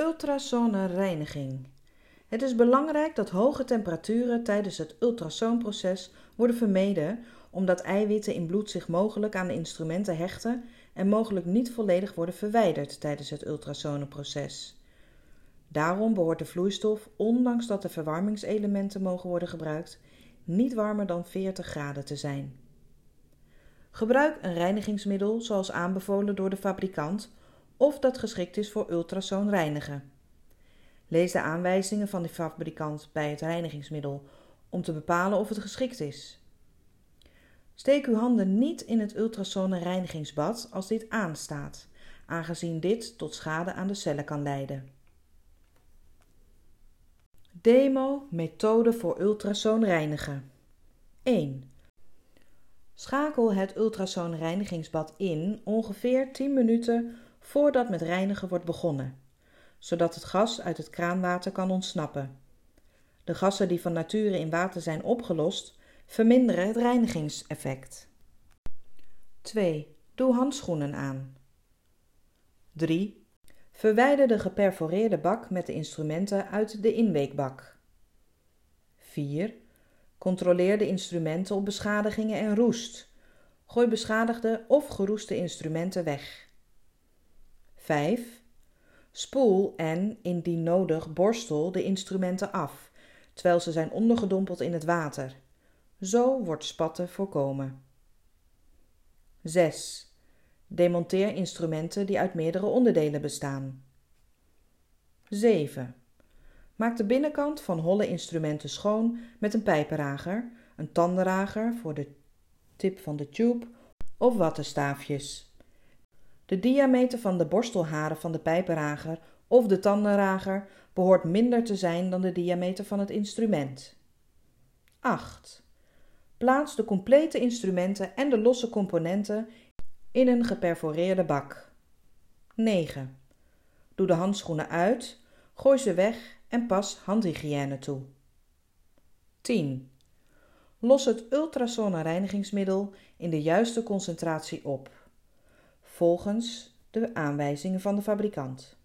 Ultrasonenreiniging. Het is belangrijk dat hoge temperaturen tijdens het ultrasoonproces worden vermeden, omdat eiwitten in bloed zich mogelijk aan de instrumenten hechten en mogelijk niet volledig worden verwijderd tijdens het ultrasonenproces. Daarom behoort de vloeistof, ondanks dat er verwarmingselementen mogen worden gebruikt, niet warmer dan 40 graden te zijn. Gebruik een reinigingsmiddel zoals aanbevolen door de fabrikant of dat geschikt is voor ultrasoon reinigen. Lees de aanwijzingen van de fabrikant bij het reinigingsmiddel om te bepalen of het geschikt is. Steek uw handen niet in het reinigingsbad als dit aanstaat, aangezien dit tot schade aan de cellen kan leiden. Demo methode voor ultrasoon reinigen. 1. Schakel het reinigingsbad in ongeveer 10 minuten voordat met reinigen wordt begonnen, zodat het gas uit het kraanwater kan ontsnappen. De gassen die van nature in water zijn opgelost, verminderen het reinigingseffect. 2. Doe handschoenen aan. 3. Verwijder de geperforeerde bak met de instrumenten uit de inweekbak. 4. Controleer de instrumenten op beschadigingen en roest. Gooi beschadigde of geroeste instrumenten weg. 5. Spoel en, indien nodig, borstel de instrumenten af, terwijl ze zijn ondergedompeld in het water. Zo wordt spatten voorkomen. 6. Demonteer instrumenten die uit meerdere onderdelen bestaan. 7. Maak de binnenkant van holle instrumenten schoon met een pijpenrager, een tandenrager voor de tip van de tube of wattenstaafjes. De diameter van de borstelharen van de pijpenrager of de tandenrager behoort minder te zijn dan de diameter van het instrument. 8. Plaats de complete instrumenten en de losse componenten in een geperforeerde bak. 9. Doe de handschoenen uit, gooi ze weg en pas handhygiëne toe. 10. Los het reinigingsmiddel in de juiste concentratie op, volgens de aanwijzingen van de fabrikant.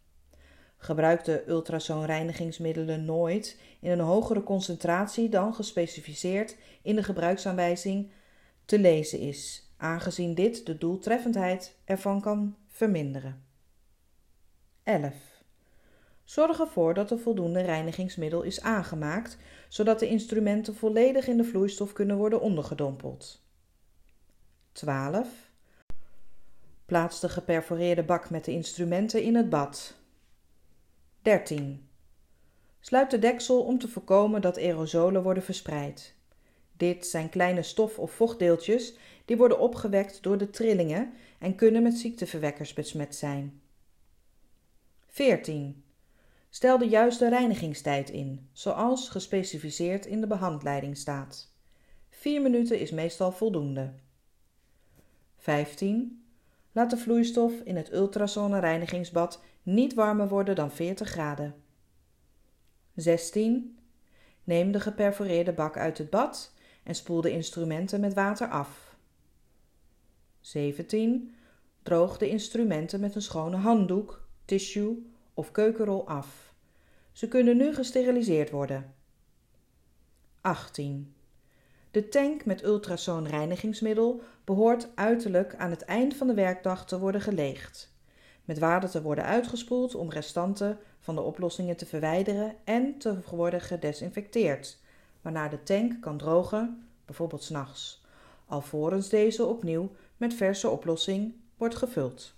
Gebruik de reinigingsmiddelen nooit in een hogere concentratie dan gespecificeerd in de gebruiksaanwijzing te lezen is, aangezien dit de doeltreffendheid ervan kan verminderen. 11. Zorg ervoor dat er voldoende reinigingsmiddel is aangemaakt, zodat de instrumenten volledig in de vloeistof kunnen worden ondergedompeld. 12. Plaats de geperforeerde bak met de instrumenten in het bad. 13. Sluit de deksel om te voorkomen dat aerosolen worden verspreid. Dit zijn kleine stof- of vochtdeeltjes die worden opgewekt door de trillingen en kunnen met ziekteverwekkers besmet zijn. 14. Stel de juiste reinigingstijd in, zoals gespecificeerd in de behandleiding staat. 4 minuten is meestal voldoende. 15. Laat de vloeistof in het reinigingsbad niet warmer worden dan 40 graden. 16. Neem de geperforeerde bak uit het bad en spoel de instrumenten met water af. 17. Droog de instrumenten met een schone handdoek, tissue of keukenrol af. Ze kunnen nu gesteriliseerd worden. 18. De tank met reinigingsmiddel behoort uiterlijk aan het eind van de werkdag te worden geleegd, met water te worden uitgespoeld om restanten van de oplossingen te verwijderen en te worden gedesinfecteerd, waarna de tank kan drogen, bijvoorbeeld s'nachts, alvorens deze opnieuw met verse oplossing wordt gevuld.